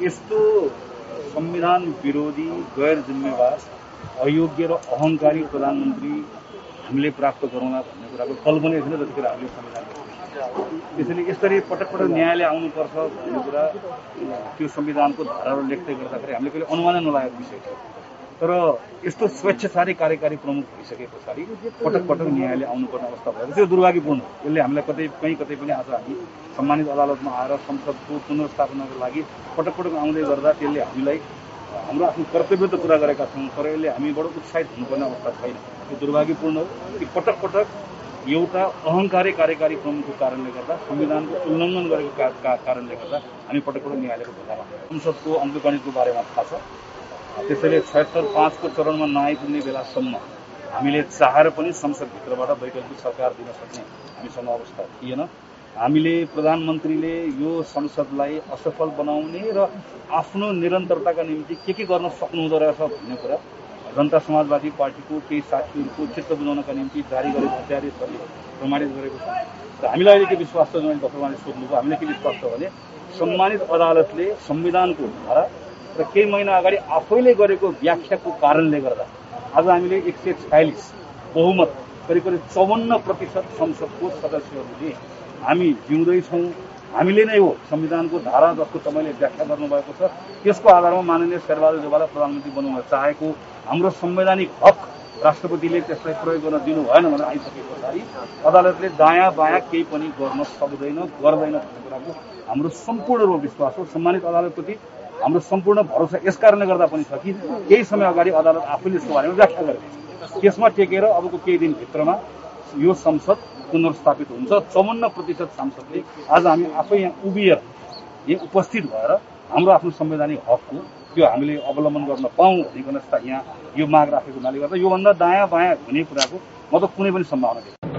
यस्तो संविधान विरोधी गैर जिम्मेवार अयोग्य र अहंकारी प्रधानमन्त्री हामीले प्राप्त गरौँला भन्ने कुराको कल्पनै थिएन जतिखेर हामीले संविधान त्यसैले यसरी पटक पटक न्यायालय आउनुपर्छ भन्ने कुरा त्यो संविधानको धाराहरू लेख्दै गर्दाखेरि हामीले कहिले अनुमानै नलागेको विषय थियो तर यस्तो स्वेच्छाचारी कार्यकारी प्रमुख भइसके पछाडि पटक पटक न्यायालय आउनुपर्ने अवस्था भएको त्यो दुर्भाग्यपूर्ण। हो यसले हामीलाई कतै कहीँ कतै पनि आज हामी सम्मानित अदालतमा आएर संसदको पुनर्स्थापनाको लागि पटक पटक आउँदै गर्दा त्यसले हामीलाई हाम्रो आफ्नो कर्तव्य त पुरा गरेका छौँ तर यसले हामीबाट उत्साहित हुनुपर्ने अवस्था छैन। यो दुर्भाग्यपूर्ण हो कि पटक पटक एउटा अहङ्कारी कार्यकारी प्रमुखको कारणले गर्दा संविधानको उल्लङ्घन गरेको कारणले गर्दा हामी पटक पटक न्यायालयको ढोकामा संसदको अङ्कगणितको बारेमा थाहा छ। त्यसैले छयत्तर पाँचको चरणमा नआइपुग्ने बेलासम्म हामीले चाहेर पनि संसदभित्रबाट वैकल्पिक सरकार दिन सक्ने हामीसँग अवस्था थिएन। हामीले प्रधानमन्त्रीले यो संसदलाई असफल बनाउने र आफ्नो निरन्तरताका निम्ति के के गर्न सक्नुहुँदो रहेछ भन्ने कुरा जनता समाजवादी पार्टीको केही साथीहरूको चित्त बुझाउनका निम्ति जारी गरेको अध्यादेशहरूले प्रमाणित गरेको छ। र हामीलाई अहिले के विश्वास छ जुन डक्टर सोध्नुभयो हामीले के विश्वास छ भने सम्मानित अदालतले संविधानको धारा र केही महिना अगाडि आफैले गरेको व्याख्याको कारणले गर्दा आज हामीले एक सय छयालिस बहुमत करिब करिब चौवन्न प्रतिशत संसदको सदस्यहरूले हामी जिउँदैछौँ। हामीले नै हो संविधानको धारा जस्तो तपाईँले व्याख्या गर्नुभएको छ त्यसको आधारमा माननीय शेरबहादुर देवाललाई प्रधानमन्त्री बनाउन चाहेको हाम्रो संवैधानिक हक राष्ट्रपतिले त्यसलाई प्रयोग गर्न दिनु भएन भनेर आइसके पछाडि अदालतले दायाँ बायाँ केही पनि गर्न सक्दैन गर्दैन भन्ने कुराको हाम्रो सम्पूर्ण रूपमा विश्वास हो। सम्मानित अदालतप्रति हाम्रो सम्पूर्ण भरोसा यस कारणले गर्दा पनि छ कि केही समय अगाडि अदालत आफैले यसको बारेमा व्याख्या गरेको त्यसमा टेकेर अबको केही दिनभित्रमा यो संसद पुनर्स्थापित हुन्छ। चौवन्न प्रतिशत सांसदले आज हामी आफै यहाँ उभिएर यहाँ उपस्थित भएर हाम्रो आफ्नो संवैधानिक हकको त्यो हामीले अवलम्बन गर्न पाऊँ भनिकन यहाँ यो माग राखेको हुनाले गर्दा योभन्दा दायाँ बायाँ हुने कुराको म त कुनै पनि सम्भावना देख्छु